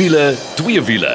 Wiele, twee wiele.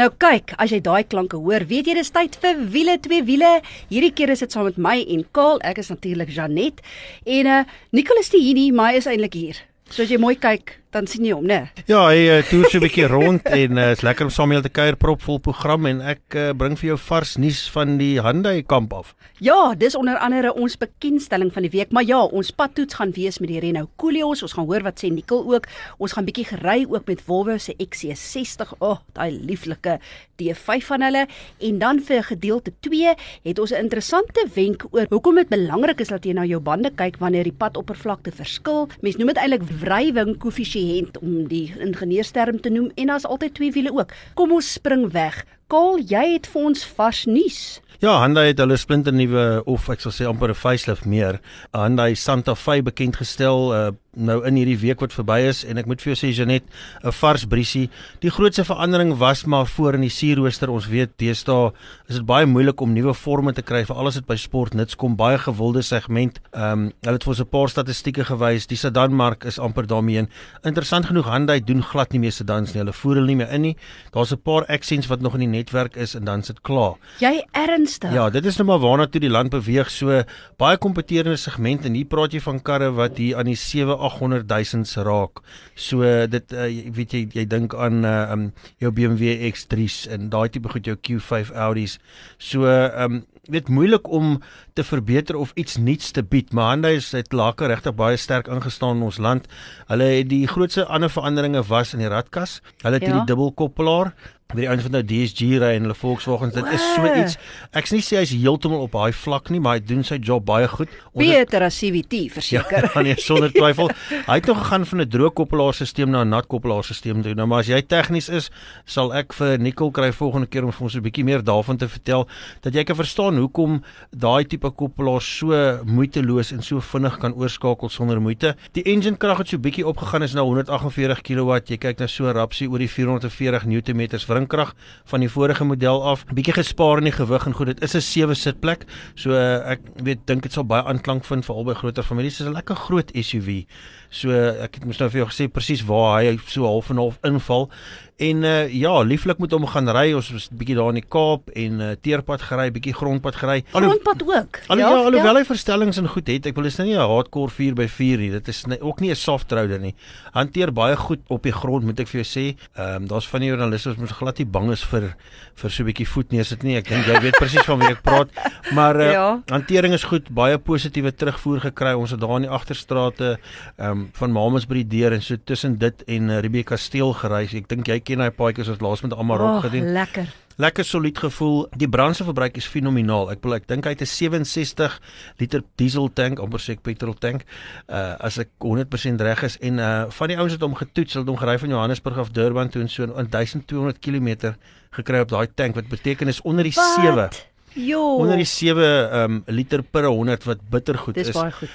Nou kyk, as jy daai klanke hoor, weet jy dis tyd vir wiele twee wiele. Hierdie keer is dit saam met my en Kaal. Ek is natuurlik Janet en uh Nicholas die hier, maar hy is eintlik hier. So as jy mooi kyk, dan sien jy hom, né? Ja, hy uh, toer so 'n bietjie rond en uh, is lekker om saam met julle te kuier propvol program en ek uh, bring vir jou vars nuus van die Hyundai kamp af. Ja, dis onder andere ons bekendstelling van die week, maar ja, ons padtoets gaan wees met die Renault Koleos. Ons gaan hoor wat sê Nikkel ook. Ons gaan bietjie gery ook met Volvo se XC60. O, oh, daai lieflike D5 van hulle. En dan vir gedeelte 2 het ons 'n interessante wenk oor hoekom dit belangrik is dat jy na jou bande kyk wanneer die padoppervlakte verskil. Mens noem dit eintlik wrywing koëffisiënt om die ingenieursterm te noem en daar's altyd twee wiele ook. Kom ons spring weg. Kaal, jy het vir ons vars nuus. Ja, Hyundai het hulle splinter nuwe of ek sal sê amper 'n facelift meer. Hyundai Santa Fe bekend gestel uh, nou in hierdie week wat verby is en ek moet vir jou sê Janet, 'n vars briesie. Die grootste verandering was maar voor in die sierrooster. Ons weet deesdae is dit baie moeilik om nuwe forme te kry vir alles wat by sport nits kom. Baie gewilde segment. Ehm um, hulle het vir ons 'n paar statistieke gewys. Die sedanmark is amper daarmee in. Interessant genoeg Hyundai doen glad nie meer sedans nie. Hulle voer hulle nie meer in nie. Daar's 'n paar accents wat nog in die netwerk is en dan sit klaar. Jy ernstig? Ja, dit is nou maar waarna toe die land beweeg. So baie kompeterende segment en hier praat jy van karre wat hier aan die 7 800 000 se raak. So dit uh, weet jy jy dink aan uh, um jou BMW X3s en daai tipe goed jou Q5 Audi's. So um dit moeilik om te verbeter of iets nuuts te bied. Maar Hyundai het laker regtig baie sterk ingestaan in ons land. Hulle het die grootste ander veranderinge was in die radkas. Hulle het ja. hierdie dubbelkoppelaar by die ouens wat nou DSG ry en hulle Volkswagens dit is so iets ek sê nie sê hy's heeltemal op daai vlak nie maar hy doen sy job baie goed. Beter as CVT verseker. Ja, nee sonder twyfel. Hy het nog gegaan van 'n droë koppelaarstelsel na 'n nat koppelaarstelsel toe. Nou maar as jy tegnies is sal ek vir Nicole kry volgende keer om vir ons 'n bietjie meer daarvan te vertel dat jy kan verstaan hoekom daai tipe koppelaar so moeiteloos en so vinnig kan oorskakel sonder moeite. Die engine krag het so bietjie opgegaan is nou 148 kW jy kyk na so rapsie oor die 440 Nm wringkrag van die vorige model af. Bietjie gespaar in die gewig en goed, dit is 'n sewe sitplek. So uh, ek weet dink dit sal baie aanklank vind vir albei groter families. Dit is 'n lekker groot SUV. So ek het mos nou vir jou gesê presies waar hy so half en half inval. En uh, ja, lieflik moet hom gaan ry. Ons was bietjie daar in die Kaap en uh, teerpad gery, bietjie grondpad gery. Grondpad ook. Al, ja, ja, alhoewel hy verstellings en goed het. Ek wil dis nou nie 'n hardcore 4x4 nie. Dit is nie, ook nie 'n soft rouder nie. Hanteer baie goed op die grond, moet ek vir jou sê. Ehm um, daar's van die joernaliste wat mos glad nie bang is vir vir so 'n bietjie voet neersit nie. Ek dink jy weet presies van wie ek praat. Maar uh, ja. hantering is goed, baie positiewe terugvoer gekry. Ons het daar in die agterstrate ehm um, van Mamas by die deur en so tussen dit en uh, Rebecca Kasteel gery. Ek dink jy ken daai paadjies wat laas met Amarok oh, gedoen. Lekker. Lekker solied gevoel. Die brandstofverbruik is fenomenaal. Ek wil ek dink hy het 'n 67 liter diesel tank, amper sê ek petrol tank. Uh as ek 100% reg is en uh van die ouens het hom getoets, hulle het hom gery van Johannesburg af Durban toe en so in 1200 km gekry op daai tank wat beteken is onder die 7. Jo. Onder die 7 um liter per 100 wat bittergoed is. Dis baie goed.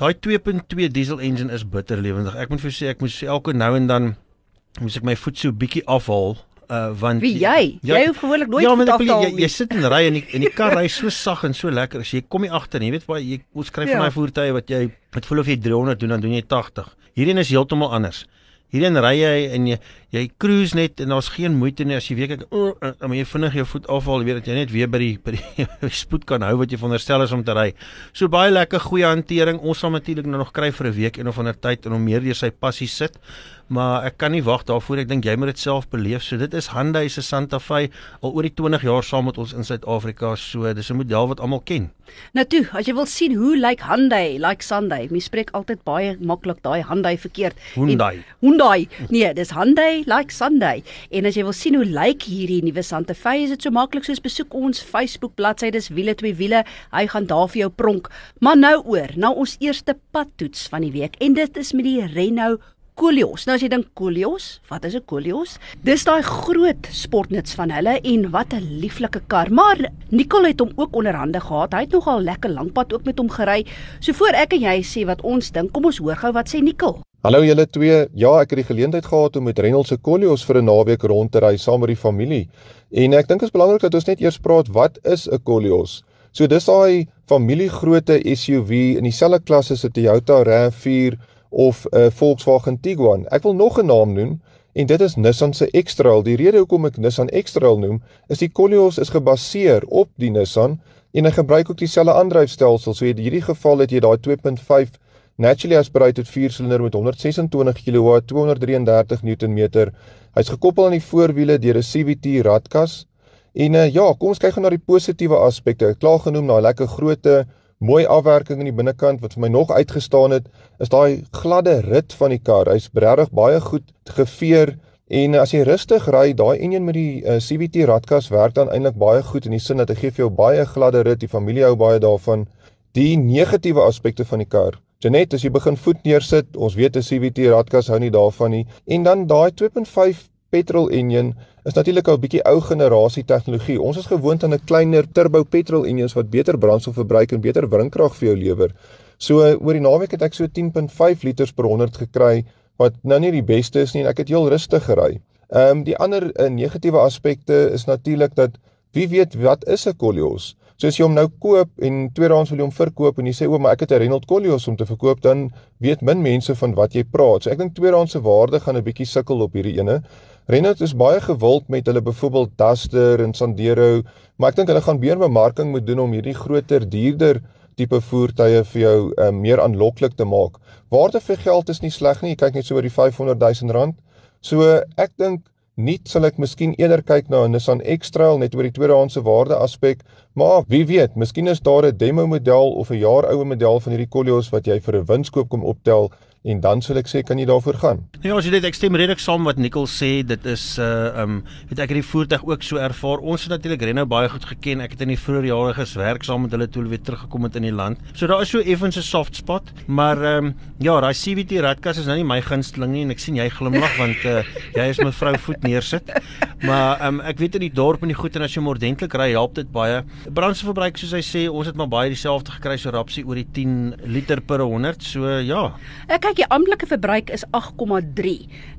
Daai 2.2 diesel engine is bitter lewendig. Ek moet vir sê ek moet elke nou en dan moet ek my voet so bietjie afhaal uh want Wie jy? Ja, jy hoef gewoonlik nooit ja, te afhaal. Jy, jy sit en ry en die en die kar ry so sag en so lekker as jy kom hier agter, jy weet waar jy ons skryf ja. van daai voertuie wat jy wat voel of jy 300 doen dan doen jy 80. Hierdie is heeltemal anders. Hierheen ry jy en jy jy cruise net en daar's geen moeite nie. As jy weet ek oh, maar jy vinnig jou voet afhaal weet dat jy net weer by die by die spoed kan hou wat jy veronderstel is om te ry. So baie lekker goeie hantering. Ons sal natuurlik nou nog kry vir 'n week en of ander tyd en om meer deur sy passie sit. Maar ek kan nie wag daarvoor. Ek dink jy moet dit self beleef. So dit is Hyundai se Santa Fe al oor die 20 jaar saam met ons in Suid-Afrika. So dis 'n model wat almal ken. Nou toe as jy wil sien hoe lyk like Hyundai like Sunday mens spreek altyd baie maklik daai Hyundai verkeerd. Hyundai. En, Hyundai. Nee dis Hyundai like Sunday en as jy wil sien hoe lyk like hierdie nuwe Santa Fe is dit so maklik soos besoek ons Facebook bladsy dis wiele twee wiele hy gaan daar vir jou pronk maar nou oor na ons eerste padtoets van die week en dit is met die Renault Koleos. Nou as jy dink Koleos, wat is 'n Koleos? Dis daai groot sportnuts van hulle en wat 'n lieflike kar. Maar Nicole het hom ook onderhande gehad. Hy het nogal lekker lank pad ook met hom gery. So voor ek en jy sê wat ons dink, kom ons hoor gou wat sê Nicole. Hallo julle twee. Ja, ek het die geleentheid gehad om met Reynolds se Koleos vir 'n naweek rond te ry saam met die familie. En ek dink dit is belangrik dat ons net eers praat wat is 'n Koleos? So dis daai familiegrootte SUV in dieselfde klas as 'n Toyota RAV4 of 'n Volkswagen Tiguan. Ek wil nog 'n naam noem en dit is Nissan se X-Trail. Die rede hoekom ek Nissan X-Trail noem, is die Koleos is gebaseer op die Nissan en hy gebruik ook dieselfde aandryfstelsel. So in hierdie geval het jy daai 2.5 naturally aspirated 4-silinder met 126 kW, 233 Nm. Hy's gekoppel aan die voorwiele deur 'n CVT radkas. En uh, ja, kom ons kyk gou na die positiewe aspekte. Ek klaar genoem daai lekker grootte mooi afwerking in die binnekant wat vir my nog uitgestaan het is daai gladde rit van die kar. Hy's regtig baie goed geveer en as jy rustig ry, daai enjin met die uh, eh, CVT radkas werk dan eintlik baie goed in die sin dat hy gee vir jou baie gladde rit. Die familie hou baie daarvan. Die negatiewe aspekte van die kar. Janet, as jy begin voet neersit, ons weet 'n CVT radkas hou nie daarvan nie. En dan daai 2.5 petrol engine is natuurlik 'n bietjie ou generasie tegnologie. Ons is gewoond aan 'n kleiner turbo petrol engines wat beter brandstof verbruik en beter wrinkrag vir jou lewer. So oor die naweek het ek so 10.5 liters per 100 gekry wat nou nie die beste is nie en ek het heel rustig gery. Ehm um, die ander uh, negatiewe aspekte is natuurlik dat wie weet wat is 'n Koleos? So as jy hom nou koop en tweedehands wil jy hom verkoop en jy sê o, maar ek het 'n Renault Koleos om te verkoop, dan weet min mense van wat jy praat. So ek dink tweedehands se waarde gaan 'n bietjie sukkel op hierdie ene. Renault is baie gewild met hulle byvoorbeeld Duster en Sandero, maar ek dink hulle gaan meer bemarking moet doen om hierdie groter, duurder tipe voertuie vir jou um, meer aanloklik te maak. Waarde vir geld is nie sleg nie. Jy kyk net so oor die 500 000 rand. So ek dink nie sal ek miskien eerder kyk na 'n Nissan X-Trail net oor die tweedehandse waarde aspek, maar wie weet, miskien is daar 'n demo model of 'n jaar oue model van hierdie Koleos wat jy vir 'n winskoop kom optel en dan sal ek sê kan jy daarvoor gaan. Ja, as jy dit ek stem redelik saam wat Nicole sê, dit is uh um weet ek het die voertuig ook so ervaar. Ons het natuurlik Renault baie goed geken. Ek het in die vroeë jare geswerk saam met hulle toe hulle weer teruggekom het in die land. So daar is so effens 'n soft spot, maar um ja, daai CVT radkas is nou nie my gunsteling nie en ek sien jy glimlag want uh jy is mevrou voet neersit. Maar um ek weet in die dorp en die goed en as jy ordentlik ry, help dit baie. Brandstofverbruik soos hy sê, ons het maar baie dieselfde gekry so rapsie oor die 10 liter per 100. So ja. Ek kyk, die amptelike verbruik is 8,3.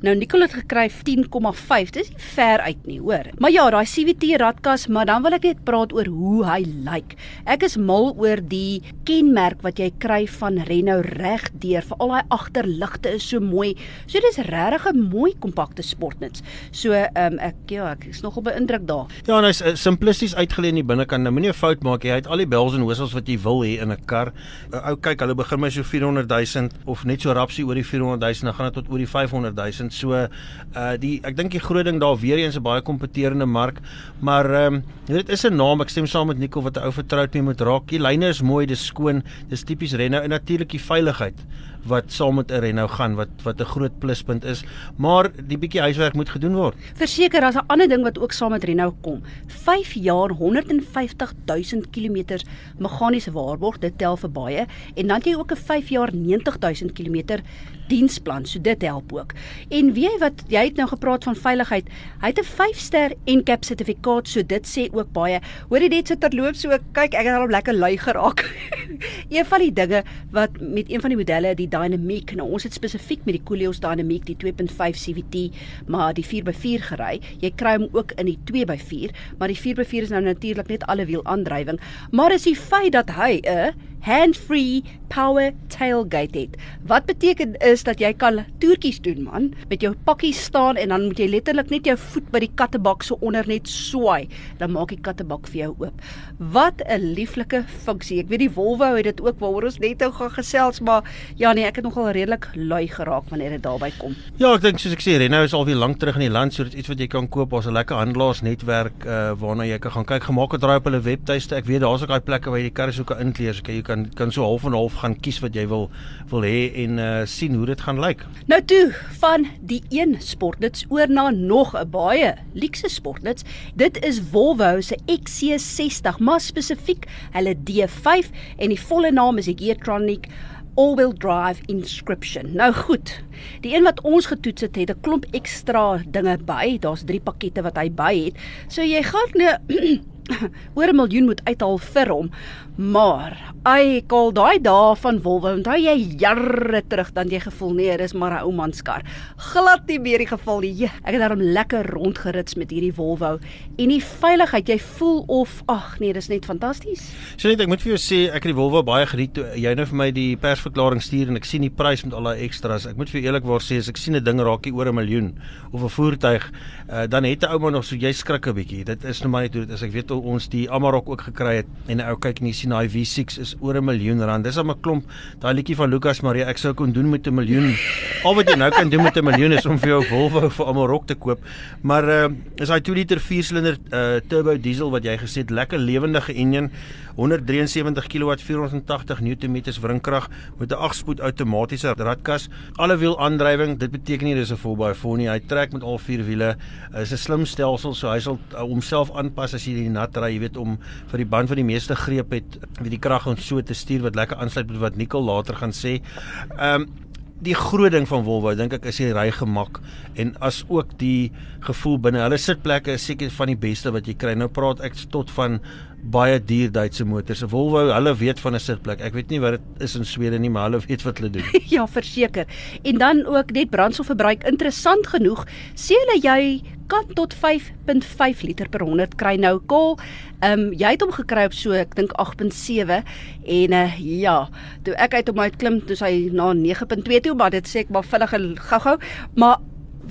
Nou Nicole het gekry 10,5. Dis nie ver uit nie, hoor. Maar ja, daai CVT radkas, maar dan wil ek net praat oor hoe hy lyk. Ek is mal oor die kenmerk wat jy kry van Renault reg deur. Veral daai agterligte is so mooi. So dis regtig 'n mooi kompakte sportnuts. So ehm um, ek ja, ek is nogal beïndruk daar. Ja, hy's uh, simplisties uitgelê in die binnekant. Nou moenie 'n fout maak jy. Hy het al die bells en whistles wat jy wil hê in 'n kar. Uh, ou kyk, hulle begin my so 400 000 of net so rapsie oor die 400 000 dan gaan dit tot oor die 500 000. So uh die ek dink die groot ding daar weer eens 'n baie kompeterende mark, maar ehm um, dit is 'n naam. Ek stem saam met Nico wat 'n ou vertroud mee moet raak. Die lyne is mooi, dis skoon, dis tipies Renault en natuurlik die veiligheid wat saam met 'n Renault gaan wat wat 'n groot pluspunt is, maar die bietjie huiswerk moet gedoen word. Verseker, as 'n ander ding wat ook saam met Renault kom, 5 jaar 150 000 km meganiese waarborg, dit tel vir baie. En dan jy ook 'n 5 jaar 90 000 km diensplan, so dit help ook. En weet jy wat, jy het nou gepraat van veiligheid. Hy het 'n 5-ster NCAP sertifikaat, so dit sê ook baie. Hoorie dit so terloop so kyk, ek het al lekker lui geraak. een van die dinge wat met een van die modelle, die Dynamic, nou ons het spesifiek met die Koleos Dynamic die 2.5 CVT, maar die 4x4 gery. Jy kry hom ook in die 2x4, maar die 4x4 is nou natuurlik net alle wiel aandrywing, maar is die feit dat hy 'n uh, hand-free power tailgate het. Wat beteken is dat jy kan toertjies doen man, met jou pakkie staan en dan moet jy letterlik net jou voet by die kattebak so onder net swaai, dan maak die kattebak vir jou oop. Wat 'n lieflike funksie. Ek weet die Volvo het dit ook waaroor ons net nou gaan gesels, maar ja nee, ek het nogal redelik lui geraak wanneer dit daarby kom. Ja, ek dink soos ek sê, Renault is al weer lank terug in die land, so dit is iets wat jy kan koop. Daar's 'n lekker handelaarsnetwerk uh waarna jy kan gaan kyk. Gemaak het draai op hulle webtuiste. Ek weet daar's ook daai plekke waar jy die karre soek inkleer, so jy kan kan so half en half gaan kies wat jy wil wil hê en uh sien hoe dit gaan lyk. Nou toe van die een sportnuts oor na nog 'n baie luukse sportnuts. Dit is Volvo se XC60, maar spesifiek hulle D5 en die volle naam is die Geartronic all-wheel drive inscription. Nou goed. Die een wat ons getoets het, het 'n klomp ekstra dinge by. Daar's 3 pakkette wat hy by het. So jy gaan nou oor 'n miljoen moet uithaal vir hom. Maar ai, kol daai dae van Volvo, onthou jy jare terug dan jy gevoel nee, dis maar 'n ou man se kar. Glad nie meer die geval nie. Ek het daarom lekker rondgerits met hierdie Volvo en die veiligheid, jy voel of ag nee, dis net fantasties. So net ek moet vir jou sê ek het die Volvo baie geniet toe jy nou vir my die persverklaring stuur en ek sien die prys met al daai extras. Ek moet vir eerlikwaar sê as ek sien 'n ding raak hier oor 'n miljoen of 'n voertuig, uh, dan het 'n ouma nog so jy skrik 'n bietjie. Dit is nou maar net hoe dit is. Ek weet hoe ons die Amarok ook gekry het en 'n ou kyk en jy sien daai V6 is oor 'n miljoen rand. Dis 'n klomp daai liedjie van Lucas Maria ek sou kon doen met 'n miljoen. Al wat jy nou kan doen met 'n miljoen is om vir jou Volvo vir Amarok te koop. Maar uh is daai 2 liter 4 silinder uh turbo diesel wat jy gesê het lekker lewendige enjin 173 kW 480 Nm wrinkrag met 'n 8-spoed outomatiese ratkas. Alle wiel aandrywing, dit beteken nie dis 'n volbaie vol nie. Hy trek met al vier wiele. Is 'n slim stelsel so hy sal homself aanpas as jy die nat ry, jy weet om vir die band van die meeste greep het, weet die krag om so te stuur wat lekker aansluit met wat Nicole later gaan sê. Ehm um, die groot ding van Volvo dink ek is die ry gemak en as ook die gevoel binne hulle sitplekke is seker van die beste wat jy kry. Nou praat ek tot van baie duur Duitse motors. Volvo, hulle weet van 'n sitplek. Ek weet nie wat dit is in Swede nie, maar hulle weet wat hulle doen. ja, verseker. En dan ook net brandstofverbruik interessant genoeg, sê hulle jy kan tot 5.5 liter per 100 kry nou kol. Ehm um, jy het hom gekry op so ek dink 8.7 en uh, ja, toe ek uit op my klim toe hy na 9.2 toe, maar dit sê ek maar vinnig gou-gou, maar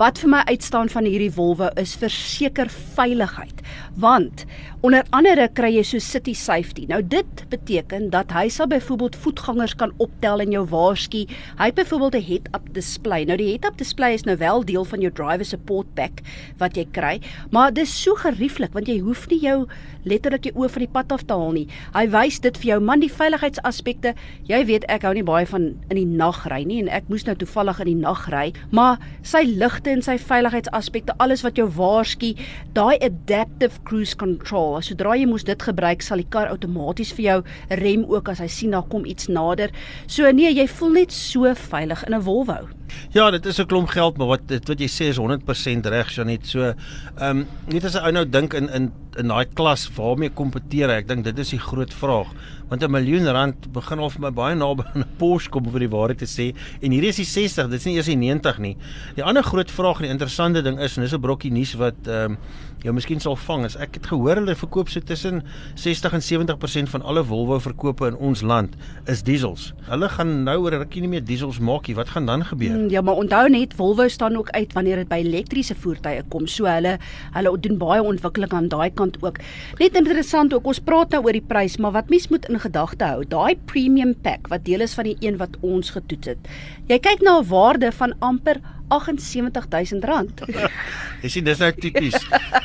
Wat vir my uitstaan van hierdie wolwe is verseker veiligheid. Want onder andere kry jy so city safety. Nou dit beteken dat hy sal byvoorbeeld voetgangers kan optel en jou waarsku. Hy het byvoorbeeld 'n head-up display. Nou die head-up display is nou wel deel van jou driver support pack wat jy kry, maar dit is so gerieflik want jy hoef nie jou letterlik jou oë van die pad af te haal nie. Hy wys dit vir jou man die veiligheidsaspekte. Jy weet ek hou nie baie van in die nag ry nie en ek moes nou toevallig in die nag ry, maar sy ligte en sy veiligheidsaspekte, alles wat jou waarsku, daai adaptive cruise control, sodra jy moes dit gebruik, sal die kar outomaties vir jou rem ook as hy sien daar kom iets nader. So nee, jy voel net so veilig in 'n Volvo. Ja, dit is 'n klomp geld, maar wat dit wat jy sê is 100% reg, Janet. So, ehm um, net as 'n ou nou dink in in in daai klas waarmee kompeteer hy? Ek dink dit is die groot vraag. Want 'n miljoen rand begin al vir my baie naby aan 'n Porsche kom vir die waarheid te sê. En hierdie is die 60, dit is nie eers die 90 nie. Die ander groot vraag en die interessante ding is en dis 'n brokkie nuus wat ehm um, jou miskien sal vang is ek het gehoor hulle verkoop so tussen 60 en 70% van alle Volvo verkope in ons land is diesels. Hulle gaan nou oor rukkie nie meer diesels maak nie. Wat gaan dan gebeur? Mm, ja, maar onthou net Volvo staan ook uit wanneer dit by elektriese voertuie kom. So hulle hulle doen baie ontwikkeling aan daai kant ook. Net interessant ook, ons praat nou oor die prys, maar wat mens moet in gedagte hou, daai premium pack wat deel is van die een wat ons getoets het. Jy kyk na 'n waarde van amper 78000 rand. jy sien dis nou tipies.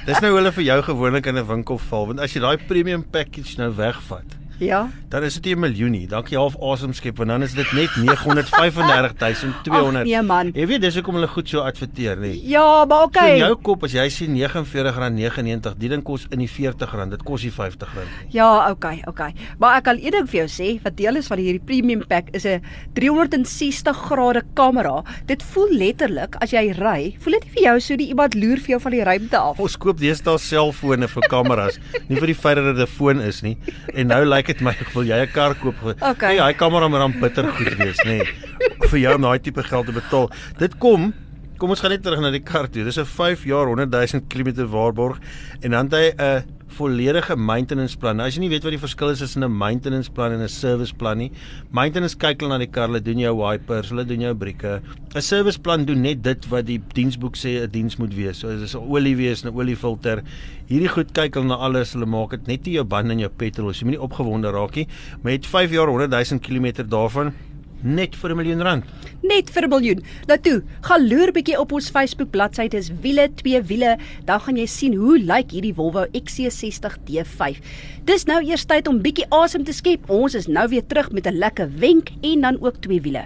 Dis nou hulle vir jou gewoonlik in 'n winkel val, want as jy daai premium package nou wegvat, Ja. Dan is dit 'n miljoenie. Dankie half asem skep want dan is dit net 935200. Nee man. Jy weet dis hoekom hulle goed so adverteer, nê? Ja, maar okay. So in jou kop as jy sien R49.99, die ding kos in die R40, dit kos die R50. Ja, okay, okay. Maar ek kan een ding vir jou sê, wat deel is van hierdie premium pack is 'n 360 grade kamera. Dit voel letterlik as jy ry, voel dit nie vir jou so die iemand loer vir jou van die ruimte af. Ons koop deesdae selfone vir kameras, nie vir die feit dat dit 'n foon is nie. En nou lyk dit my wil jy 'n kar koop? Okay. Nee, hy kamera moet dan bitter goed wees, nê. Nee, vir jou om daai tipe geld te betaal. Dit kom Kom ons gaan net terug na die kar toe. Dis 'n 5 jaar 100 000 km waarborg en dan het hy 'n volledige maintenance plan. Nou as jy nie weet wat die verskil is tussen 'n maintenance plan en 'n service plan nie. Maintenance kyk hulle na die kar, hulle doen jou wipers, hulle doen jou brieke. 'n Service plan doen net dit wat die diensboek sê 'n diens moet wees. So dis 'n olie wees, 'n oliefilter. Hierdie goed kyk hulle na alles. Hulle maak dit net nie jou band en jou petrol. Jy moenie opgewonde raak nie. Het 5 jaar 100 000 km daarvan net vir 'n miljoen rand. Net vir 'n miljoen. Nou toe, gaan loer bietjie op ons Facebook bladsy, dis wiele, twee wiele, dan gaan jy sien hoe lyk hierdie Volvo XC60 D5. Dis nou eers tyd om bietjie asem te skep. Ons is nou weer terug met 'n lekker wenk en dan ook twee wiele.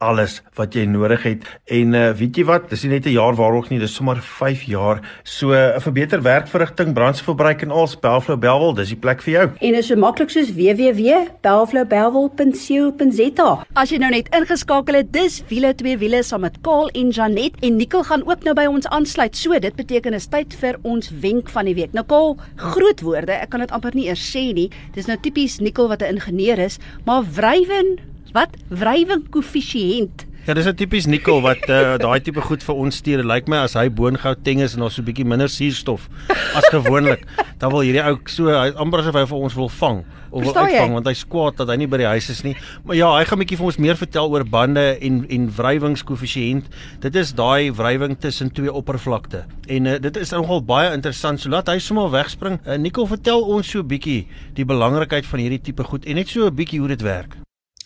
alles wat jy nodig het. En uh, weet jy wat, dis nie net 'n jaar waarog nie, dis sommer 5 jaar. So 'n uh, vir beter werkverrigting, brandstofverbruik en als Bellflow Bellville, dis die plek vir jou. En is so maklik soos www.bellflowbellville.co.za. As jy nou net ingeskakel het, dis wiele twee wiele saam met Kaal en Janet en Nicole gaan ook nou by ons aansluit. So dit beteken is tyd vir ons wenk van die week. Nou Kaal, groot woorde, ek kan dit amper nie eers sê nie. Dis nou tipies Nicole wat 'n ingenieur is, maar wrywen Wat? Wrywing koëffisiënt. Ja, dis 'n tipies nikkel wat uh, daai tipe goed vir ons stuur. Lyk my as hy boongoudteng is en daar's so 'n bietjie minder suurstof as gewoonlik, dan wil hierdie ou so amper asof hy vir ons wil vang of wil uitvang want hy's kwaad dat hy nie by die huis is nie. Maar ja, hy gaan 'n bietjie vir ons meer vertel oor bande en en wrywingskoëffisiënt. Dit is daai wrywing tussen twee oppervlakte. En uh, dit is nogal baie interessant. So laat hy sommer wegspring. Uh, Nikkel, vertel ons so 'n bietjie die belangrikheid van hierdie tipe goed en net so 'n bietjie hoe dit werk.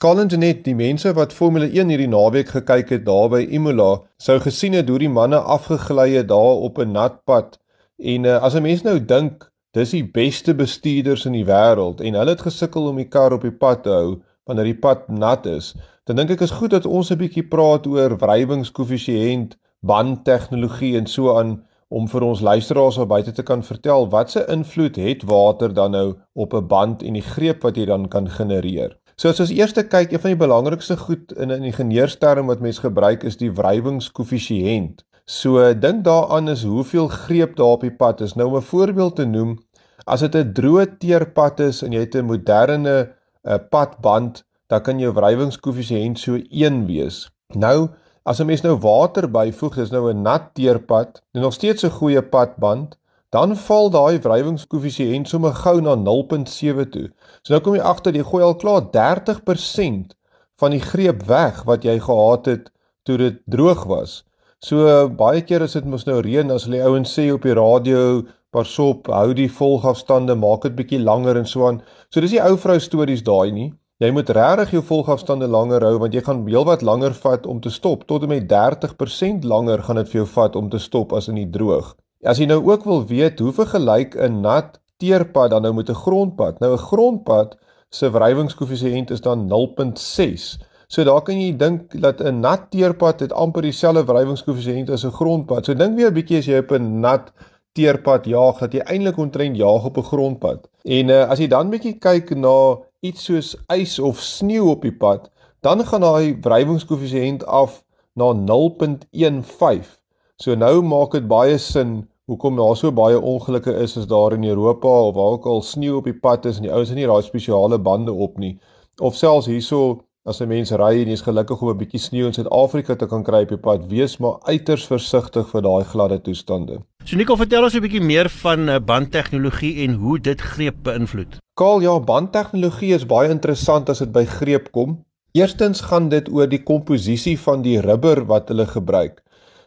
Colin Genet, die mense wat Formule 1 hierdie naweek gekyk het daar by Imola, sou gesien het hoe die manne afgegly het daar op 'n nat pad. En uh, as 'n mens nou dink, dis die beste bestuurders in die wêreld en hulle het gesukkel om die kar op die pad te hou wanneer die pad nat is. Dan dink ek is goed dat ons 'n bietjie praat oor wrywingskoëffisiënt, bandtegnologie en so aan om vir ons luisteraars op buite te kan vertel wat se invloed het water dan nou op 'n band en die greep wat jy dan kan genereer. So as ons eers kyk, een van die belangrikste goed in 'n ingenieursterm wat mense gebruik is die wrywingskoëffisiënt. So dink daaraan is hoeveel greep daar op die pad is. Nou om 'n voorbeeld te noem, as dit 'n droë teerpad is en jy het 'n moderne uh, padband, dan kan jou wrywingskoëffisiënt so 1 wees. Nou as 'n mens nou water byvoeg, dis nou 'n nat teerpad, en nog steeds 'n goeie padband, dan val daai wrywingskoëffisiënt sommer gou na 0.7 toe. So nou kom jy agter jy gooi al klaar 30% van die greep weg wat jy gehad het toe dit droog was. So baie keer as dit mos nou reën as hulle ouens sê op die radio pasop hou die volgafstande maak dit bietjie langer en so aan. So dis die ou vrou stories daai nie. Jy moet regtig jou volgafstande langer hou want jy gaan heelwat langer vat om te stop. Tot en met 30% langer gaan dit vir jou vat om te stop as in die droog. As jy nou ook wil weet hoe vergelyk 'n nat teerpad dan nou met 'n grondpad. Nou 'n grondpad se wrywingskoëffisiënt is dan 0.6. So daar kan jy dink dat 'n nat teerpad het amper dieselfde wrywingskoëffisiënt as 'n grondpad. So dink weer 'n bietjie as jy op 'n nat teerpad jaag dat jy eintlik omtrent jaag op 'n grondpad. En uh, as jy dan bietjie kyk na iets soos ys of sneeu op die pad, dan gaan daai wrywingskoëffisiënt af na 0.15. So nou maak dit baie sin hoekom daar so baie ongelukke is as daar in Europa of waar ook al sneeu op die pad is en die ouens het nie daai spesiale bande op nie of selfs hierso as 'n mens ry en jy's gelukkig om 'n bietjie sneeu in Suid-Afrika te kan kry op die pad wees maar uiters versigtig vir daai gladde toestande. So Nico vertel ons 'n bietjie meer van eh, bandtegnologie en hoe dit greep beïnvloed. Kaal ja, bandtegnologie is baie interessant as dit by greep kom. Eerstens gaan dit oor die komposisie van die rubber wat hulle gebruik.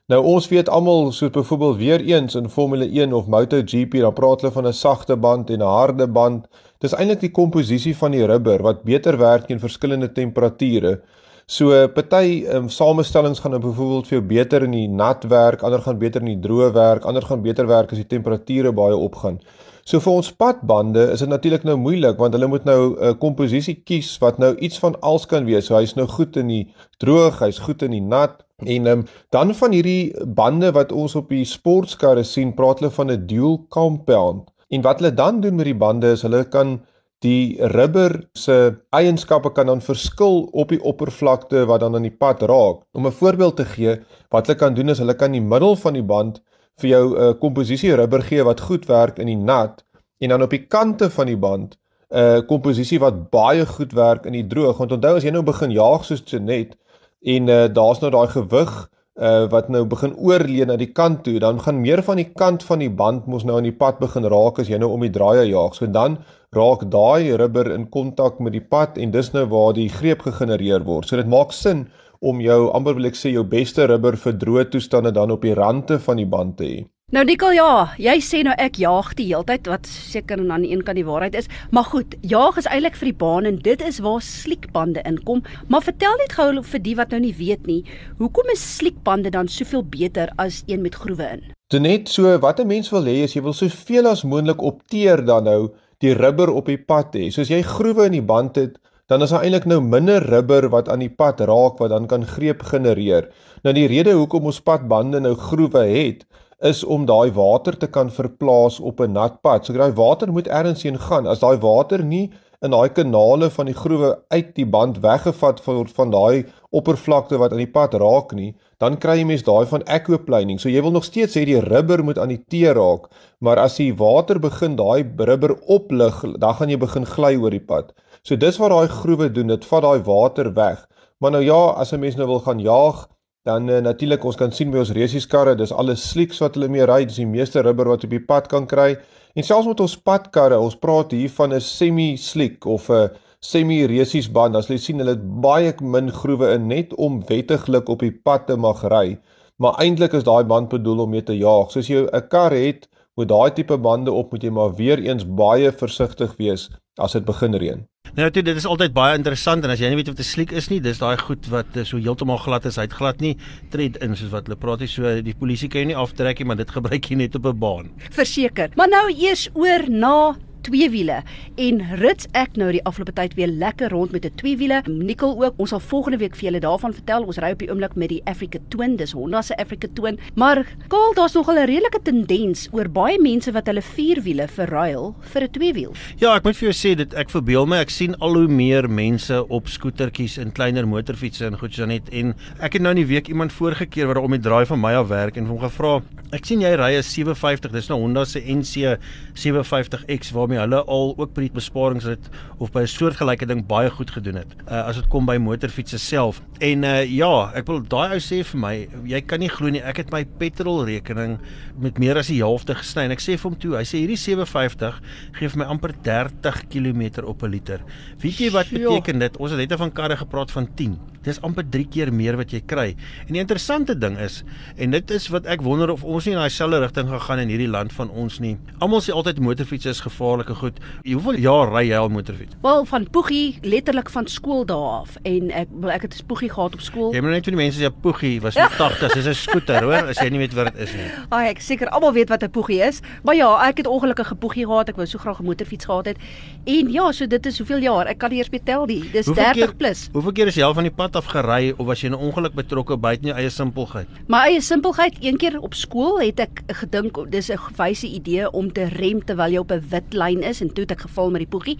Nou ons weet almal soos byvoorbeeld weer eens in Formule 1 of MotoGP dan praat hulle van 'n sagte band en 'n harde band. Dis eintlik die komposisie van die rubber wat beter werk teen verskillende temperature. So party um, samestellings gaan dan byvoorbeeld vir jou beter in die nat werk, ander gaan beter in die droë werk, ander gaan beter werk as die temperature baie opgaan. So vir ons padbande is dit natuurlik nou moeilik want hulle moet nou 'n uh, komposisie kies wat nou iets van als kan wees. So hy's nou goed in die droog, hy's goed in die nat En um, dan van hierdie bande wat ons op die sportkarre sien, praat hulle van 'n dual compound. En wat hulle dan doen met die bande is hulle kan die rubber se eienskappe kan dan verskil op die oppervlakte wat dan aan die pad raak. Om 'n voorbeeld te gee, wat hulle kan doen is hulle kan die middel van die band vir jou 'n uh, komposisie rubber gee wat goed werk in die nat en dan op die kante van die band 'n uh, komposisie wat baie goed werk in die droog. Want onthou as jy nou begin jaag soos Jenet, en uh, daar's nou daai gewig uh, wat nou begin oorleen na die kant toe, dan gaan meer van die kant van die band mos nou aan die pad begin raak as jy nou om die draaie jaag. So dan raak daai rubber in kontak met die pad en dis nou waar die greep gegenereer word. So dit maak sin om jou amper wil ek sê jou beste rubber vir droë toestande dan op die rande van die band te hê. Nou Nikkel ja, jy sê nou ek jaag die heeltyd wat seker aan die een kant die waarheid is, maar goed, jaag is eintlik vir die baan en dit is waar sliekbande inkom. Maar vertel net gou vir die wat nou nie weet nie, hoekom is sliekbande dan soveel beter as een met groewe in? Dit net so wat 'n mens wil hê is jy wil soveel as moontlik opteer dan nou die rubber op die pad hê. Soos jy groewe in die band het, dan is daar eintlik nou minder rubber wat aan die pad raak wat dan kan greep genereer. Nou die rede hoekom ons padbande nou groewe het, is om daai water te kan verplaas op 'n nat pad. So daai water moet ergens heen gaan. As daai water nie in daai kanale van die groewe uit die band weggevat word van daai oppervlakte wat aan die pad raak nie, dan kry jy mens daai van aquaplaning. So jy wil nog steeds hê die rubber moet aan die tee raak, maar as die water begin daai rubber oplig, dan gaan jy begin gly oor die pad. So dis wat daai groewe doen, dit vat daai water weg. Maar nou ja, as 'n mens nou wil gaan jaag, dan uh, natuurlik ons kan sien by ons resieskarre, dis alles slieks wat hulle mee ry, dis die meeste rubber wat op die pad kan kry. En selfs met ons padkarre, ons praat hier van 'n semi-sliek of 'n semi-resiesband. As jy sien, hulle het baie min groewe in net om wettiglik op die pad te mag ry. Maar eintlik is daai band bedoel om mee te jaag. Soos jy 'n kar het met daai tipe bande op, moet jy maar weer eens baie versigtig wees as dit begin reën. Nou dit is altyd baie interessant en as jy nie weet wat 'n sliek is nie, dis daai goed wat eh, so heeltemal glad is, hy't glad nie tred in soos wat hulle praat nie. So die polisie kan jy nie aftrek nie, maar dit gebruik jy net op 'n baan. Verseker. Maar nou eers oor na twee wiele en rits ek nou die afgelope tyd weer lekker rond met 'n twee wiele. Nikkel ook. Ons sal volgende week vir julle daarvan vertel. Ons ry op die oomblik met die Africa Twin, dis Honda se Africa Twin. Maar Kaal, daar's nogal 'n redelike tendens oor baie mense wat hulle vier wiele verruil vir 'n twee wiel. Ja, ek moet vir jou sê dit ek verbeel my ek sien al hoe meer mense op skootertjies en kleiner motorfietsse en goed so net en ek het nou in die week iemand voorgekeer wat om die draai van my af werk en hom gevra. Ek sien jy ry 'n 57, dis nou Honda se NC 57X waarmee waarmee hulle al ook by die besparingsrit of by 'n soortgelyke ding baie goed gedoen het. Uh, as dit kom by motorfietsse self. En uh, ja, ek wil daai ou sê vir my, jy kan nie glo nie, ek het my petrolrekening met meer as die helfte gesny en ek sê vir hom toe, hy sê hierdie 750 gee vir my amper 30 km op 'n liter. Weet jy wat beteken dit? Ons het net van karre gepraat van 10. Dis amper 3 keer meer wat jy kry. En die interessante ding is en dit is wat ek wonder of ons nie in daai selfde rigting gaan gaan in hierdie land van ons nie. Almal sê altyd motorfiets is gevaarlike goed. Hoeveel jaar ry jy al motorfiets? Wel van Poegie letterlik van skool daar af en ek ek het 'n Poegie gehad op skool. Jy moet net vir die mense sê Poegie was in 80s, dis 'n skooter, hoor, as jy nie weet wat dit is nie. Ag ek seker almal weet wat 'n Poegie is. Maar ja, ek het ongelukkig 'n Poegie gehad. Ek wou so graag 'n motorfiets gehad het. En ja, so dit is hoeveel jaar? Ek kan nie eers betel nie. Dis hoeveel 30 keer, plus. Hoeveel keer is jy al van die pad af gery of was jy in 'n ongeluk betrokke buite jou eie simpelheid? My eie simpelheid, een keer op skool het ek gedink dis 'n wyse idee om te rem terwyl jy op 'n wit lyn is en toe het ek geval met die poegie.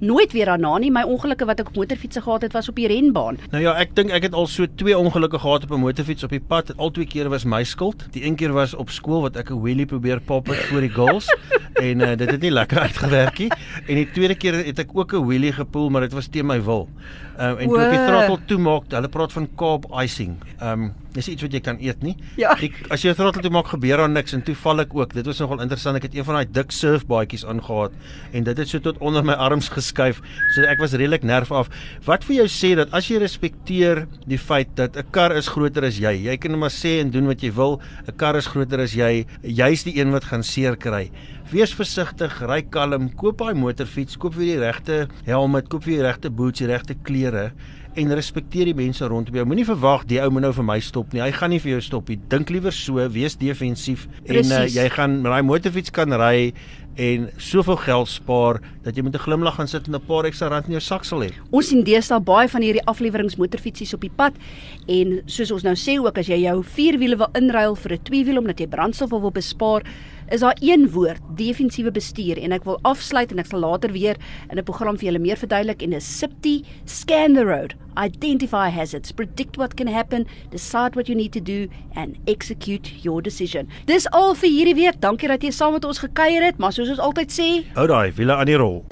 Nooit weer daarna nie. My ongelukke wat ek op motorfietsse gehad het was op die renbaan. Nou ja, ek dink ek het al so twee ongelukke gehad op 'n motorfiets op die pad. Al twee kere was my skuld. Die een keer was op skool wat ek 'n wheelie probeer pop het voor die girls en uh, dit het nie lekker uitgewerk nie. En die tweede keer het ek ook 'n wheelie gepoel, maar dit was teen my wil. Ehm um, en toe ek die throttle toemaak, hulle praat van carb icing. Ehm um, dis iets wat jy kan eet nie. Ja. Die, as jy die throttle toemaak gebeur daar niks en toe val ek ook. Dit was nogal interessant. Ek het een van daai dik surfbaadjies aangegaan en dit het so tot onder my arms geskuif. So ek was redelik nerv af. Wat vir jou sê dat as jy respekteer die feit dat 'n kar is groter as jy. Jy kan maar sê en doen wat jy wil. 'n Kar is groter as jy. Jy's die een wat gaan seer kry. Wees versigtig, ry kalm, koop daai motorfiets, koop vir die regte helm, koop vir die regte boots, die regte klere en respekteer die mense rondom jou. Moenie verwag die ou moet nou vir my stop nie. Hy gaan nie vir jou stop nie. Dink liewer so, wees defensief en uh, jy gaan met daai motorfiets kan ry en soveel geld spaar dat jy met 'n glimlag gaan sit en 'n paar ekstra rand in jou sak sal hê. Ons sien deesdae baie van hierdie afleweringsmotorfietsies op die pad en soos ons nou sê ook as jy jou vierwiele wil inruil vir 'n tweewiel omdat jy brandstof wil bespaar, is daar een woord, defensiewe bestuur en ek wil afsluit en ek sal later weer in 'n program vir julle meer verduidelik en 'n SIPTI scan the road, identify hazards, predict what can happen, decide what you need to do and execute your decision. Dis al vir hierdie week. Dankie dat jy saam met ons gekuier het, maar soos ons altyd sê, hou daai wiele aan die rol.